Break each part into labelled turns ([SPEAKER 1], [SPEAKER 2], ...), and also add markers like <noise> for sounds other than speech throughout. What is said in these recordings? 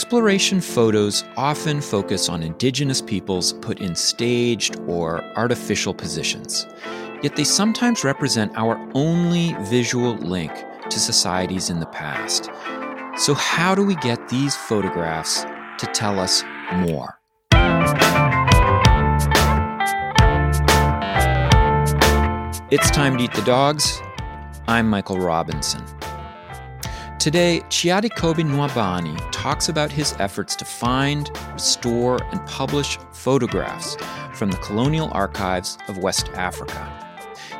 [SPEAKER 1] Exploration photos often focus on indigenous peoples put in staged or artificial positions, yet they sometimes represent our only visual link to societies in the past. So, how do we get these photographs to tell us more? It's time to eat the dogs. I'm Michael Robinson. Today, Chiadikobi Nwaubani talks about his efforts to find, restore, and publish photographs from the colonial archives of West Africa.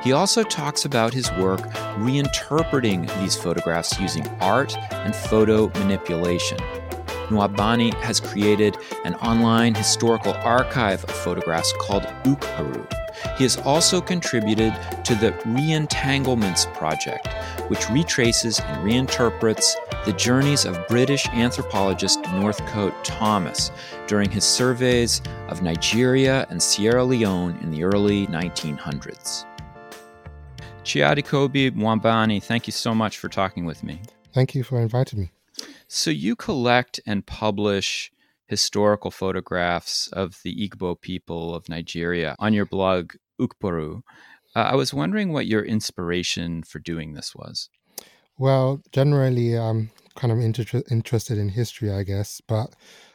[SPEAKER 1] He also talks about his work reinterpreting these photographs using art and photo manipulation. Nwaubani has created an online historical archive of photographs called Ukpuru. He has also contributed to the Reentanglements Project, which retraces and reinterprets the journeys of British anthropologist Northcote Thomas during his surveys of Nigeria and Sierra Leone in the early 1900s. Chiadikobi Nwaubani, thank you so much for talking with me.
[SPEAKER 2] Thank you for inviting me.
[SPEAKER 1] So, you collect and publish historical photographs of the Igbo people of Nigeria on your blog, Ukpuru. Uh, I was wondering what your inspiration for doing this was.
[SPEAKER 2] Well, generally, I'm kind of inter- interested in history, I guess. But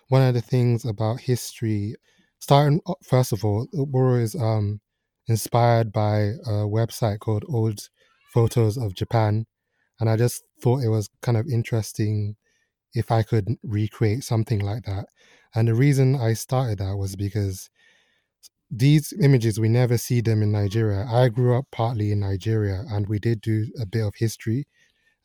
[SPEAKER 2] one of the things about history, starting first of all, Ukpuru is um, inspired by a website called Old Photos of Japan. And I just thought it was kind of interesting if I could recreate something like that. And the reason I started that was because these images, we never see them in Nigeria. I grew up partly in Nigeria and we did do a bit of history.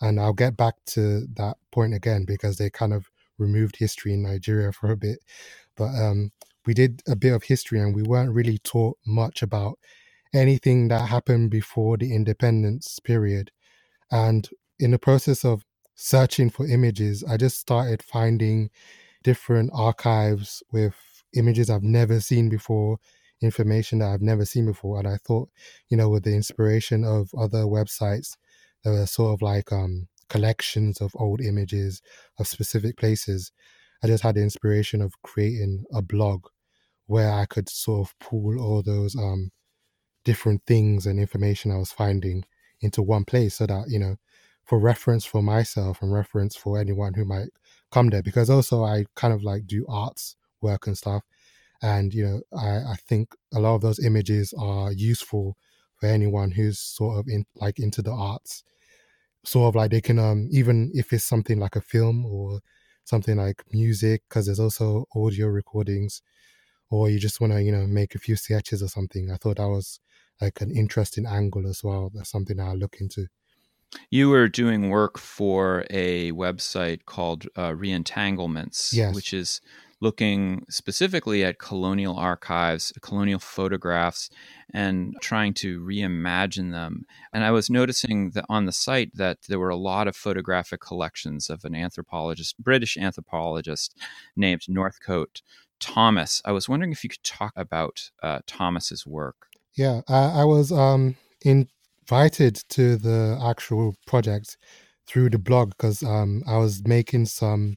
[SPEAKER 2] And I'll get back to that point again because they kind of removed history in Nigeria for a bit. But um, we did a bit of history and we weren't really taught much about anything that happened before the independence period. And in the process of searching for images, I just started finding different archives with images I've never seen before, information that I've never seen before. And I thought, you know, with the inspiration of other websites, there were sort of like um, collections of old images of specific places. I just had the inspiration of creating a blog where I could sort of pull all those um, different things and information I was finding into one place so that, you know, for reference for myself and reference for anyone who might come there because also I kind of like do arts work and stuff. And, you know, I, I think a lot of those images are useful for anyone who's sort of in like into the arts. Sort of like they can um even if it's something like a film or something like music, because there's also audio recordings, or you just want to, you know, make a few sketches or something. I thought that was like an interesting angle as well. That's something I'll look into.
[SPEAKER 1] You were doing work for a website called uh, Reentanglements,
[SPEAKER 2] yes.
[SPEAKER 1] which is looking specifically at colonial archives, colonial photographs, and trying to reimagine them. And I was noticing that on the site that there were a lot of photographic collections of an anthropologist, British anthropologist named Northcote Thomas. I was wondering if you could talk about uh, Thomas's work.
[SPEAKER 2] Yeah, I, I was um, invited to the actual project through the blog because um, I was making some,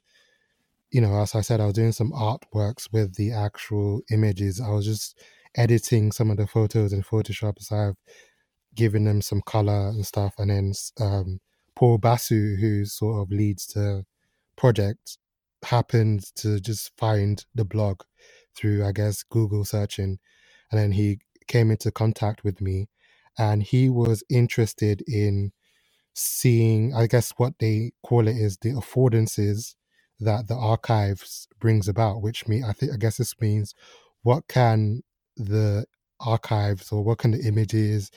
[SPEAKER 2] you know, as I said, I was doing some artworks with the actual images. I was just editing some of the photos in Photoshop as I've given them some color and stuff. And then um, Paul Basu, who sort of leads the project, happened to just find the blog through, I guess, Google searching. And then he came into contact with me and he was interested in seeing i guess what they call it is the affordances that the archives brings about which me i think i guess this means what can the archives or what can the images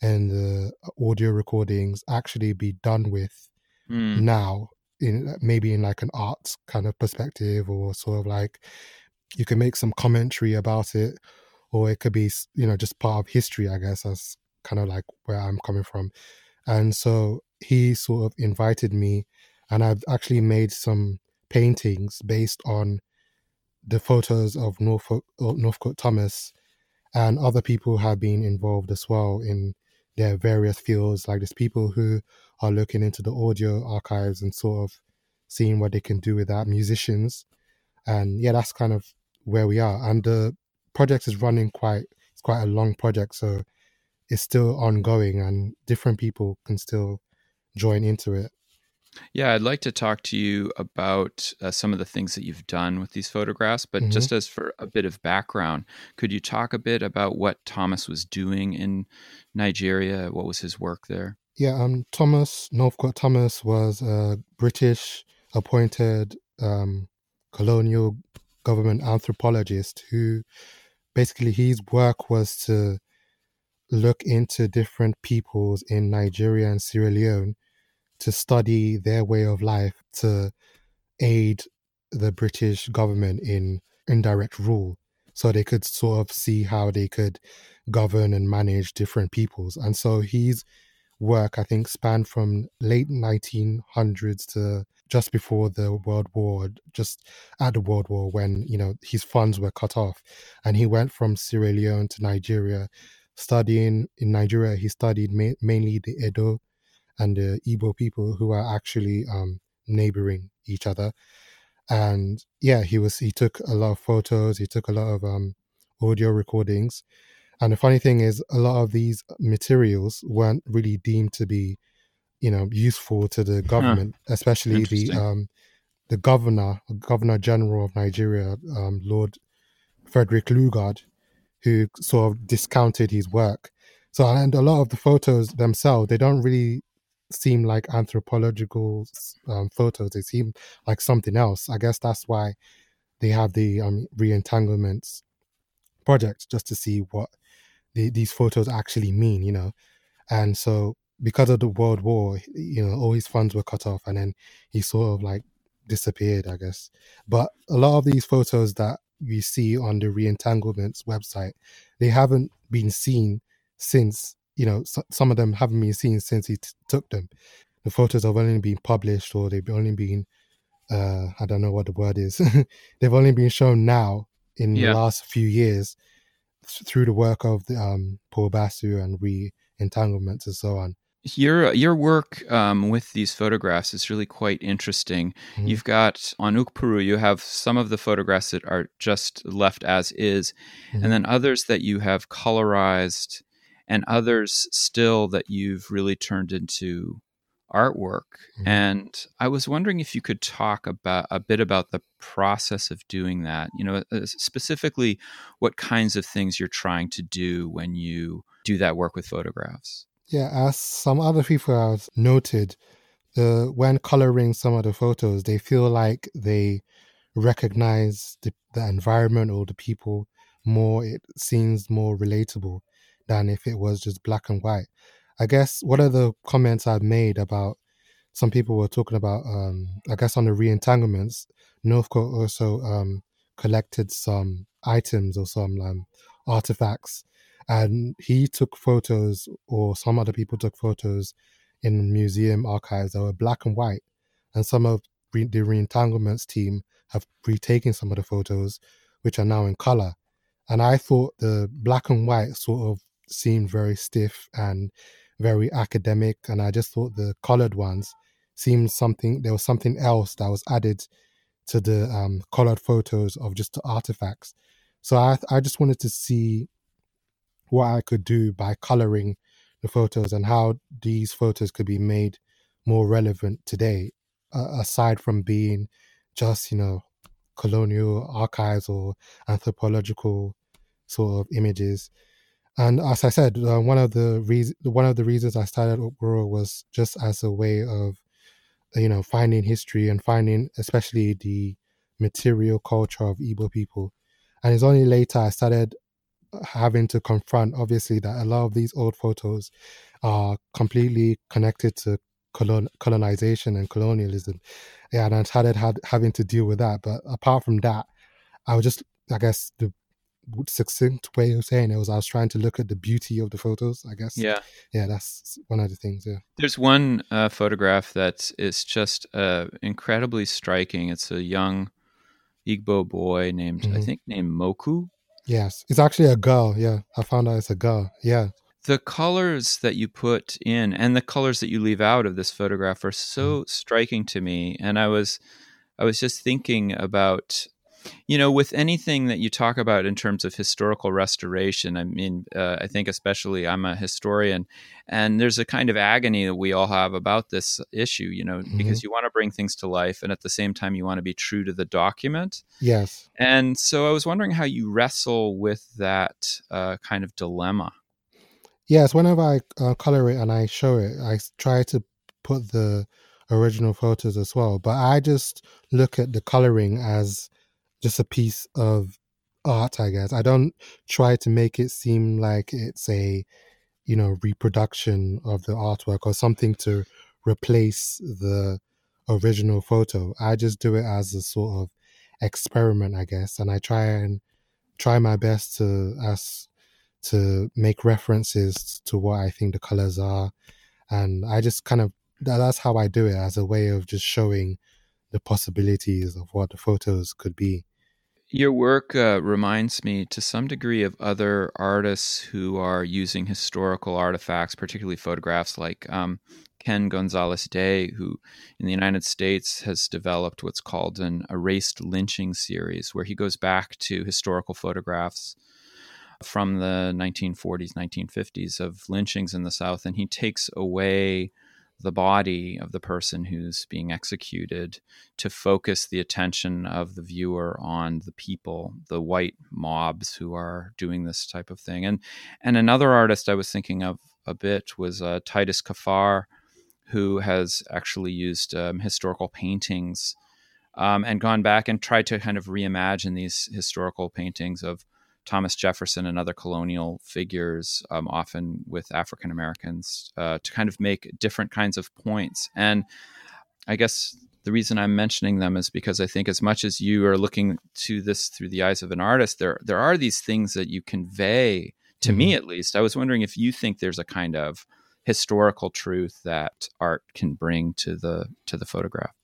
[SPEAKER 2] and the audio recordings actually be done with mm. now in maybe in like an arts kind of perspective or sort of like you can make some commentary about it or it could be you know just part of history i guess as kind of like where I'm coming from. And so he sort of invited me, and I've actually made some paintings based on the photos of Norfolk, Northcote Thomas, and other people have been involved as well in their various fields. Like there's people who are looking into the audio archives and sort of seeing what they can do with that, musicians. And yeah, that's kind of where we are. And the project is running quite, it's quite a long project. So it's still ongoing and different people can still join into it.
[SPEAKER 1] Yeah, I'd like to talk to you about uh, some of the things that you've done with these photographs, but mm-hmm. just as for a bit of background, could you talk a bit about what Thomas was doing in Nigeria? What was his work there?
[SPEAKER 2] Yeah, um, Thomas Northcote Thomas was a British appointed um, colonial government anthropologist who basically his work was to look into different peoples in Nigeria and Sierra Leone to study their way of life to aid the British government in indirect rule. So they could sort of see how they could govern and manage different peoples. And so his work, I think, spanned from late 1900s to just before the World War, just at the World War when, you know, his funds were cut off. And he went from Sierra Leone to Nigeria, studying in Nigeria. He studied ma- mainly the Edo and the Igbo people who are actually um, neighboring each other. And yeah, he was he took a lot of photos. He took a lot of um, audio recordings. And the funny thing is, a lot of these materials weren't really deemed to be, you know, useful to the government, huh. especially the um, the governor, Governor General of Nigeria, um, Lord Frederick Lugard, who sort of discounted his work. So, and a lot of the photos themselves, they don't really seem like anthropological um, photos. They seem like something else. I guess that's why they have the um, re-entanglements project just to see what the, these photos actually mean, you know. And so because of the World War, you know, all his funds were cut off, and then he sort of like disappeared, I guess. But a lot of these photos that we see on the re-entanglements website, they haven't been seen since you know, so, some of them haven't been seen since he t- took them. The photos have only been published or they've only been, uh, I don't know what the word is. <laughs> they've only been shown now in yeah. the last few years through the work of the, um, Paul Basu and re-entanglements and so on.
[SPEAKER 1] Your your work um, with these photographs is really quite interesting. Mm-hmm. You've got on Ukpuru, you have some of the photographs that are just left as is, mm-hmm. and then others that you have colorized and others still that you've really turned into artwork. Mm-hmm. And I was wondering if you could talk about a bit about the process of doing that. You know, uh, specifically what kinds of things you're trying to do when you do that work with photographs.
[SPEAKER 2] Yeah, as some other people have noted, the when coloring some of the photos, they feel like they recognize the, the environment or the people more. It seems more relatable than if it was just black and white. I guess one of the comments I've made about some people were talking about, um, I guess on the re-entanglements, Northcote also um, collected some items or some um, artifacts, and he took photos, or some other people took photos in museum archives that were black and white, and some of re- the re-entanglements team have retaken some of the photos, which are now in color. And I thought the black and white sort of seemed very stiff and very academic. And I just thought the colored ones seemed something, there was something else that was added to the um, colored photos of just the artifacts. So I, I just wanted to see what I could do by coloring the photos and how these photos could be made more relevant today, uh, aside from being just, you know, colonial archives or anthropological sort of images. And as I said, uh, one of the one of the reasons I started Ukpuru was just as a way of, you know, finding history and finding especially the material culture of Igbo people. And it's only later I started uh, having to confront, obviously, that a lot of these old photos are completely connected to colon- colonization and colonialism. Yeah, and I started had, having to deal with that. But apart from that, I was just, I guess, the succinct way of saying it was I was trying to look at the beauty of the photos, I guess.
[SPEAKER 1] Yeah.
[SPEAKER 2] Yeah, that's one of the things. Yeah.
[SPEAKER 1] There's one uh, photograph that is just uh, incredibly striking. It's a young Igbo boy named, mm-hmm. I think, named Moku.
[SPEAKER 2] Yes. It's actually a girl. Yeah. I found out it's a girl. Yeah.
[SPEAKER 1] the colors that you put in and the colors that you leave out of this photograph are so mm. striking to me and i was i was just thinking about you know with anything that you talk about in terms of historical restoration i mean uh, i think especially i'm a historian and there's a kind of agony that we all have about this issue you know mm-hmm. because you want to bring things to life and at the same time you want to be true to the document.
[SPEAKER 2] Yes.
[SPEAKER 1] And so i was wondering how you wrestle with that uh, kind of dilemma.
[SPEAKER 2] Yes whenever i uh, color it and i show it i try to put the original photos as well but i just look at the coloring as just a piece of art, I guess. I don't try to make it seem like it's a, you know, reproduction of the artwork or something to replace the original photo. I just do it as a sort of experiment, I guess, and I try and try my best to as to make references to what I think the colors are, and I just kind of that's how I do it as a way of just showing the possibilities of what the photos could be.
[SPEAKER 1] Your work uh, reminds me to some degree of other artists who are using historical artifacts, particularly photographs, like um, Ken Gonzales-Day, who in the United States has developed what's called an erased lynching series, where he goes back to historical photographs from the 1940s, 1950s of lynchings in the South, and he takes away the body of the person who's being executed to focus the attention of the viewer on the people the white mobs who are doing this type of thing. And and another artist i was thinking of a bit was uh, titus kaphar who has actually used um, historical paintings um, and gone back and tried to kind of reimagine these historical paintings of Thomas Jefferson and other colonial figures, um, often with African Americans, uh, to kind of make different kinds of points. And I guess the reason I'm mentioning them is because I think as much as you are looking to this through the eyes of an artist, there there are these things that you convey to mm-hmm. me at least. I was wondering if you think there's a kind of historical truth that art can bring to the to the photograph.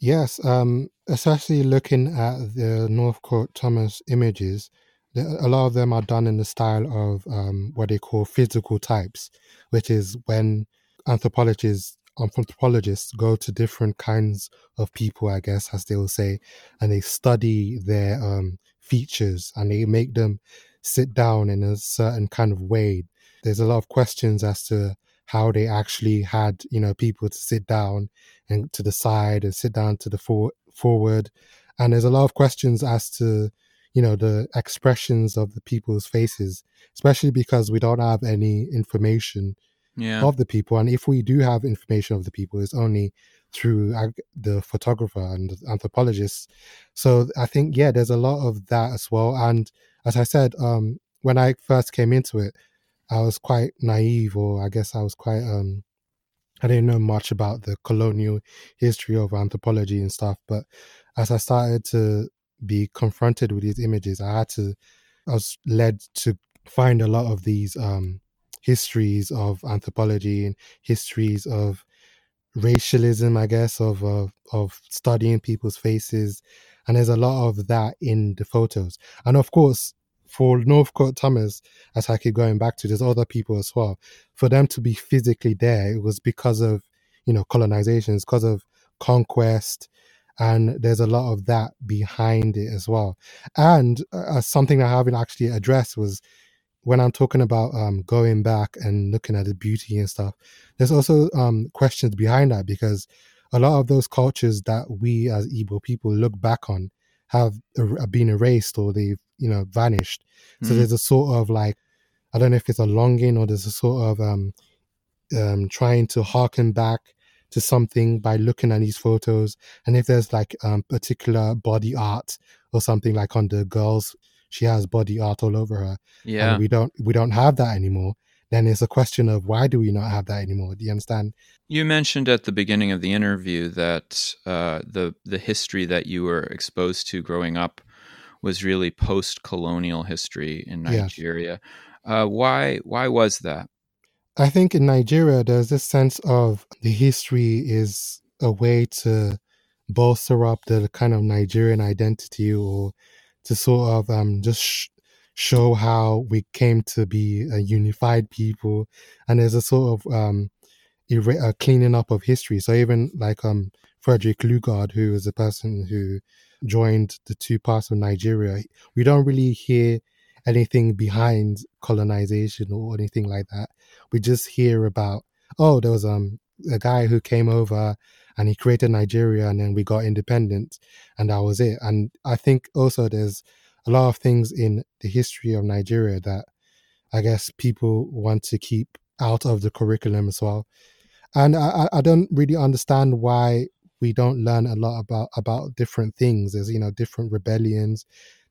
[SPEAKER 2] Yes, um, especially looking at the Northcote Thomas images, a lot of them are done in the style of um, what they call physical types, which is when anthropologists anthropologists go to different kinds of people, I guess, as they will say, and they study their um, features and they make them sit down in a certain kind of way. There's a lot of questions as to how they actually had, you know, people to sit down and to the side and sit down to the for- forward. And there's a lot of questions as to you know the expressions of the people's faces especially because we don't have any information yeah. of the people and if we do have information of the people it's only through the photographer and the anthropologists so i think yeah there's a lot of that as well and as i said um when i first came into it i was quite naive or i guess i was quite um I didn't know much about the colonial history of anthropology and stuff, but as I started to be confronted with these images, I had to, I was led to find a lot of these um, histories of anthropology and histories of racialism, I guess, of, of of studying people's faces, and there's a lot of that in the photos. And of course, for Northcote Thomas, as I keep going back to, there's other people as well. For them to be physically there, it was because of you know colonization, it's because of conquest, and there's a lot of that behind it as well. And uh, something I haven't actually addressed was when I'm talking about um, going back and looking at the beauty and stuff. There's also um, questions behind that because a lot of those cultures that we as Igbo people look back on have er- been erased or they've you know vanished. Mm-hmm. So there's a sort of like I don't know if it's a longing or there's a sort of um, um, trying to harken back to something by looking at these photos. And if there's like um, particular body art or something like on the girls, she has body art all over her.
[SPEAKER 1] Yeah.
[SPEAKER 2] we don't we don't have that anymore. Then it's a question of why do we not have that anymore? Do you understand?
[SPEAKER 1] You mentioned at the beginning of the interview that uh, the the history that you were exposed to growing up was really post-colonial history in Nigeria. Yes. Uh, why why was that?
[SPEAKER 2] I think in Nigeria, there's this sense of the history is a way to bolster up the kind of Nigerian identity or to sort of um, just sh- show how we came to be a unified people, and there's a sort of um, a cleaning up of history. So even like um, Frederick Lugard, who was the person who joined the two parts of Nigeria, we don't really hear anything behind colonization or anything like that. We just hear about oh, there was um a guy who came over and he created Nigeria and then we got independence and that was it. And I think also there's a lot of things in the history of Nigeria that I guess people want to keep out of the curriculum as well. And I, I don't really understand why we don't learn a lot about about different things. There's you know different rebellions,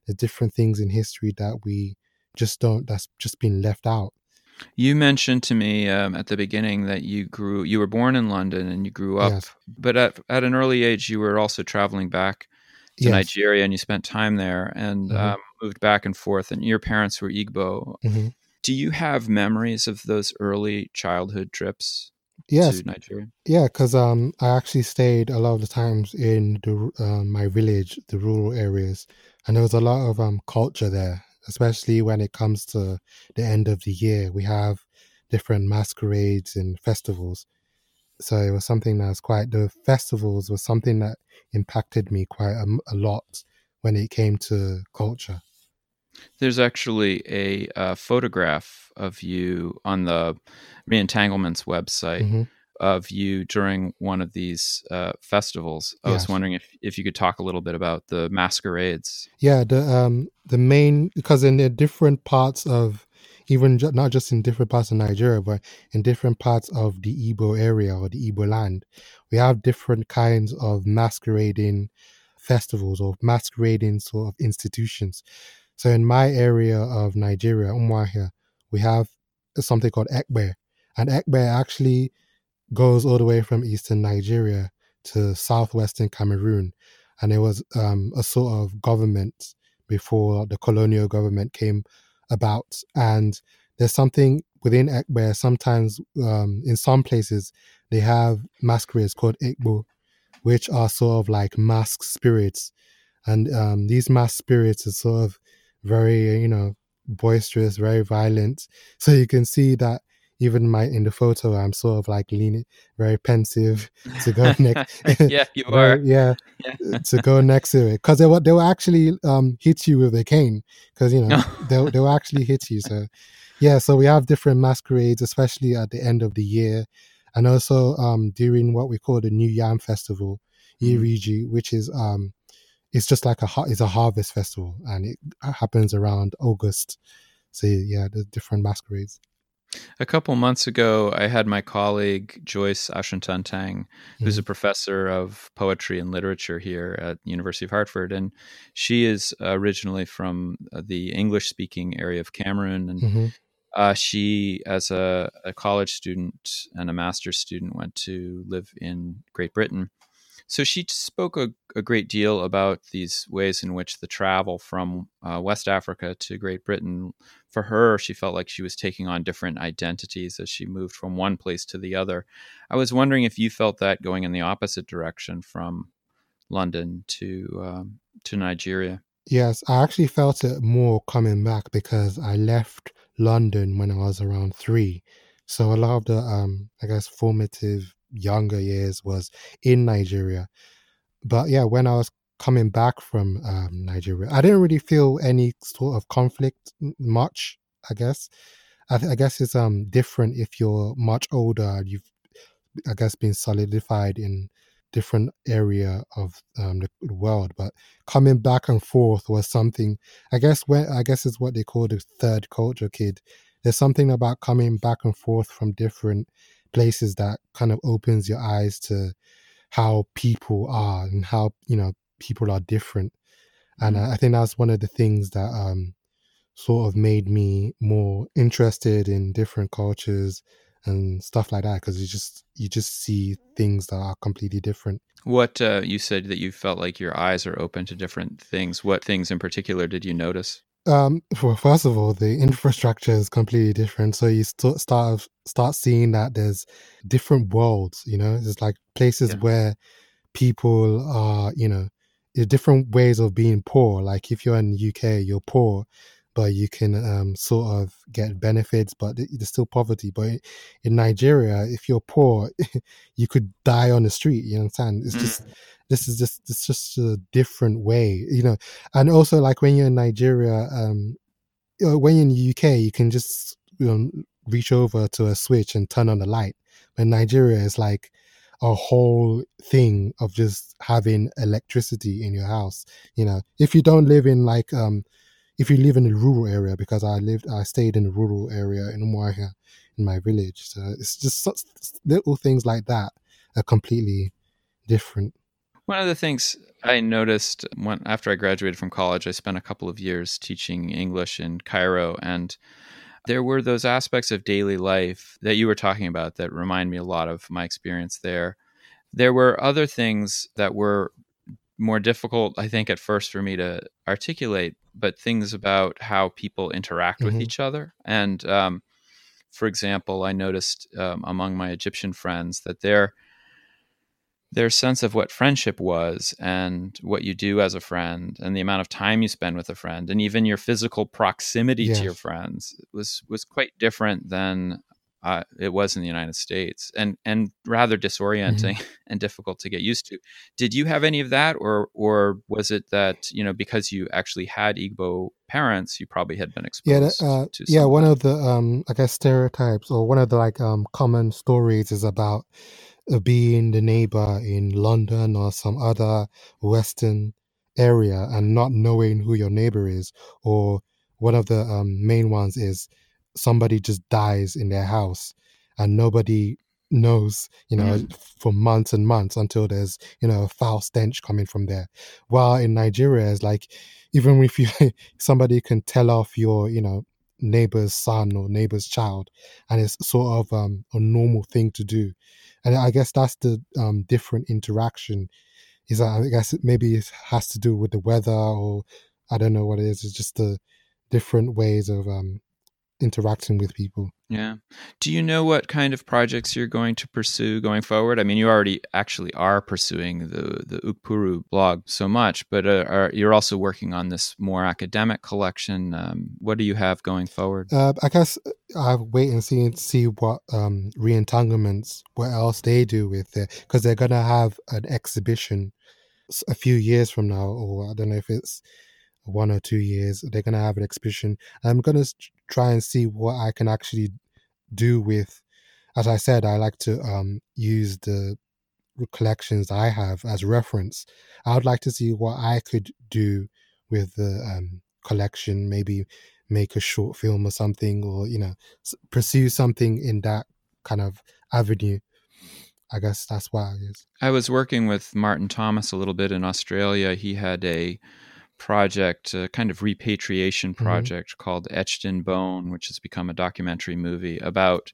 [SPEAKER 2] there's different things in history that we just don't. That's just been left out.
[SPEAKER 1] You mentioned to me um, at the beginning that you grew, you were born in London and you grew up, yes. but at, at an early age, you were also traveling back to yes. Nigeria and you spent time there and mm-hmm. um, moved back and forth. And your parents were Igbo. Mm-hmm. Do you have memories of those early childhood trips?
[SPEAKER 2] Yes,
[SPEAKER 1] to Nigeria.
[SPEAKER 2] Yeah, because um, I actually stayed a lot of the times in the uh, my village, the rural areas, and there was a lot of um culture there especially when it comes to the end of the year. We have different masquerades and festivals. So it was something that was quite, the festivals was something that impacted me quite a, a lot when it came to culture.
[SPEAKER 1] There's actually a, a, photograph of you on the Reentanglements website. Mm-hmm of you during one of these uh, festivals. I yes. was wondering if, if you could talk a little bit about the masquerades.
[SPEAKER 2] Yeah, the um the main because in the different parts of even ju- not just in different parts of Nigeria, but in different parts of the Igbo area or the Igbo land, we have different kinds of masquerading festivals or masquerading sort of institutions. So in my area of Nigeria, Umuahia, we have something called Ekpe. And Ekpe actually goes all the way from eastern Nigeria to southwestern Cameroon. And it was um, a sort of government before the colonial government came about. And there's something within Ekpe, sometimes um, in some places, they have masquerades called Ekpo, which are sort of like masked spirits. And um, these masked spirits are sort of very, you know, boisterous, very violent. So you can see that even my in the photo i'm sort of like leaning very pensive to go <laughs> next <laughs>
[SPEAKER 1] yeah you are
[SPEAKER 2] yeah, yeah. to go next to it because they will they will actually um hit you with a cane because you know <laughs> they'll, they'll actually hit you so yeah so we have different masquerades especially at the end of the year and also um during what we call the new yam festival mm. Iriji, which is um it's just like a it's a harvest festival and it happens around august so yeah the different masquerades
[SPEAKER 1] a couple months ago, I had my colleague Joyce Ashuntantang, who's a mm-hmm. professor of poetry and literature here at University of Hartford, and she is originally from uh, the English-speaking area of Cameroon, and mm-hmm. uh, she, as a, a, college student and a master's student, went to live in Great Britain. So she spoke a, a, great deal about these ways in which the travel from uh, West Africa to Great Britain, for her, she felt like she was taking on different identities as she moved from one place to the other. I was wondering if you felt that going in the opposite direction from London to um, to Nigeria.
[SPEAKER 2] Yes, I actually felt it more coming back because I left London when I was around three. So a lot of the, um, I guess, formative younger years was in Nigeria. But yeah, when I was coming back from um, Nigeria, I didn't really feel any sort of conflict much. I guess, I, I guess it's um different if you're much older. You've, I guess, been solidified in different area of um, the, the, world. But coming back and forth was something. I guess when I guess is what they call the third culture kid. There's something about coming back and forth from different places that kind of opens your eyes to how people are and how you know people are different and mm-hmm. I, I think that's one of the things that um sort of made me more interested in different cultures and stuff like that because you just you just see things that are completely different
[SPEAKER 1] what uh, you said that you felt like your eyes are open to different things what things in particular did you notice
[SPEAKER 2] um, well, first of all, the <laughs> infrastructure is completely different. So you st- start start seeing that there's different worlds. You know, there's like places yeah. where people are, you know, different ways of being poor. Like if you're in the UK, you're poor, but you can um, sort of get benefits, but there's still poverty. But in Nigeria, if you're poor, <laughs> you could die on the street. You understand? It's mm. just this is just it's just a different way, you know. And also, like when you're in Nigeria, um, when you're in the UK, you can just you know reach over to a switch and turn on the light. But Nigeria is like a whole thing of just having electricity in your house. You know, if you don't live in like um if you live in a rural area, because I lived, I stayed in a rural area in Umuahia, in my village. So it's just such little things like that are completely different.
[SPEAKER 1] One of the things I noticed when after I graduated from college, I spent a couple of years teaching English in Cairo, and there were those aspects of daily life that you were talking about that remind me a lot of my experience there. There were other things that were more difficult, I think, at first for me to articulate, but things about how people interact mm-hmm. with each other. And um, for example, I noticed um, among my Egyptian friends that their their sense of what friendship was and what you do as a friend and the amount of time you spend with a friend and even your physical proximity yes. to your friends was was quite different than uh, it was in the United States, and and rather disorienting mm-hmm. <laughs> and difficult to get used to. Did you have any of that, or or was it that you know because you actually had Igbo parents, you probably had been exposed?
[SPEAKER 2] Yeah,
[SPEAKER 1] uh,
[SPEAKER 2] to yeah. One of the um, I guess stereotypes, or one of the like um, common stories, is about being the neighbor in London or some other Western area and not knowing who your neighbor is, or one of the um, main ones is somebody just dies in their house and nobody knows, you know, mm. for months and months until there's, you know, a foul stench coming from there. While in Nigeria, it's like, even if you, <laughs> somebody can tell off your, you know, neighbor's son or neighbor's child, and it's sort of um, a normal thing to do. And I guess that's the um, different interaction. Is that I guess maybe it has to do with the weather, or I don't know what it is. It's just the different ways of um, interacting with people.
[SPEAKER 1] Yeah. Do you know what kind of projects you're going to pursue going forward? I mean, you already actually are pursuing the the Ukpuru blog so much, but uh, are, you're also working on this more academic collection. Um, what do you have going forward?
[SPEAKER 2] Uh, I guess uh, I'll wait and see and see what um, reentanglements, what else they do with it, because they're gonna have an exhibition a few years from now, or I don't know if it's one or two years. They're going to have an exhibition. I'm going to try and see what I can actually do with. As I said, I like to um, use the collections I have as reference. I would like to see what I could do with the um, collection. Maybe make a short film or something, or you know, pursue something in that kind of avenue. I guess that's why it is.
[SPEAKER 1] I was working with Martin Thomas a little bit in Australia. He had a project, a kind of repatriation mm-hmm. project mm-hmm. called Etched in Bone, which has become a documentary movie about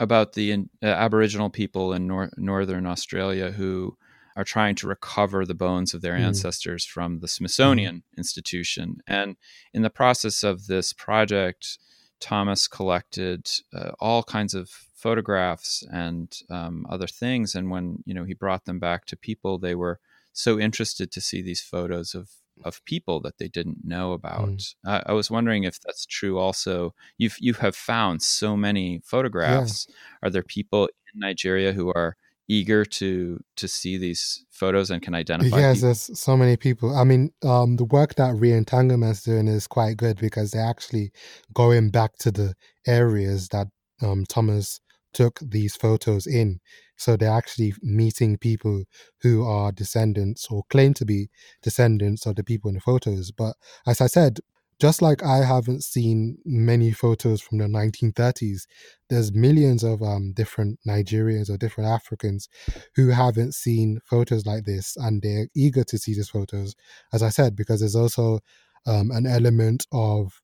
[SPEAKER 1] about the uh, Aboriginal people in nor- northern Australia who are trying to recover the bones of their mm. ancestors from the Smithsonian mm. Institution. And in the process of this project, Thomas collected uh, all kinds of photographs and um, other things. And when you know he brought them back to people, they were so interested to see these photos of of people that they didn't know about. Mm. Uh, I was wondering if that's true. Also, you've you have found so many photographs. Yeah. Are there people in Nigeria who are eager to to see these photos and can identify?
[SPEAKER 2] Yes,
[SPEAKER 1] people?
[SPEAKER 2] there's so many people. I mean, um, the work that is doing is quite good because they're actually going back to the areas that um, Thomas took these photos in. So they're actually meeting people who are descendants or claim to be descendants of the people in the photos. But as I said, just like I haven't seen many photos from the 1930s, there's millions of um, different Nigerians or different Africans who haven't seen photos like this and they're eager to see these photos, as I said, because there's also um, an element of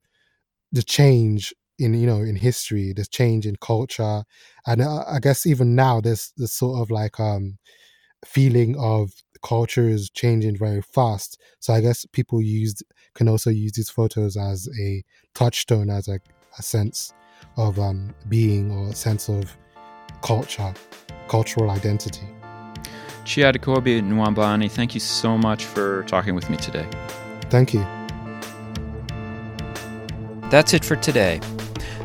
[SPEAKER 2] the change in you know in history there's change in culture and uh, i guess even now there's this sort of like um feeling of culture is changing very fast so i guess people used can also use these photos as a touchstone as a, a sense of um being or a sense of culture cultural identity
[SPEAKER 1] Chiadikobi Nwaubani, thank you so much for talking with me today.
[SPEAKER 2] Thank you.
[SPEAKER 1] that's it for today.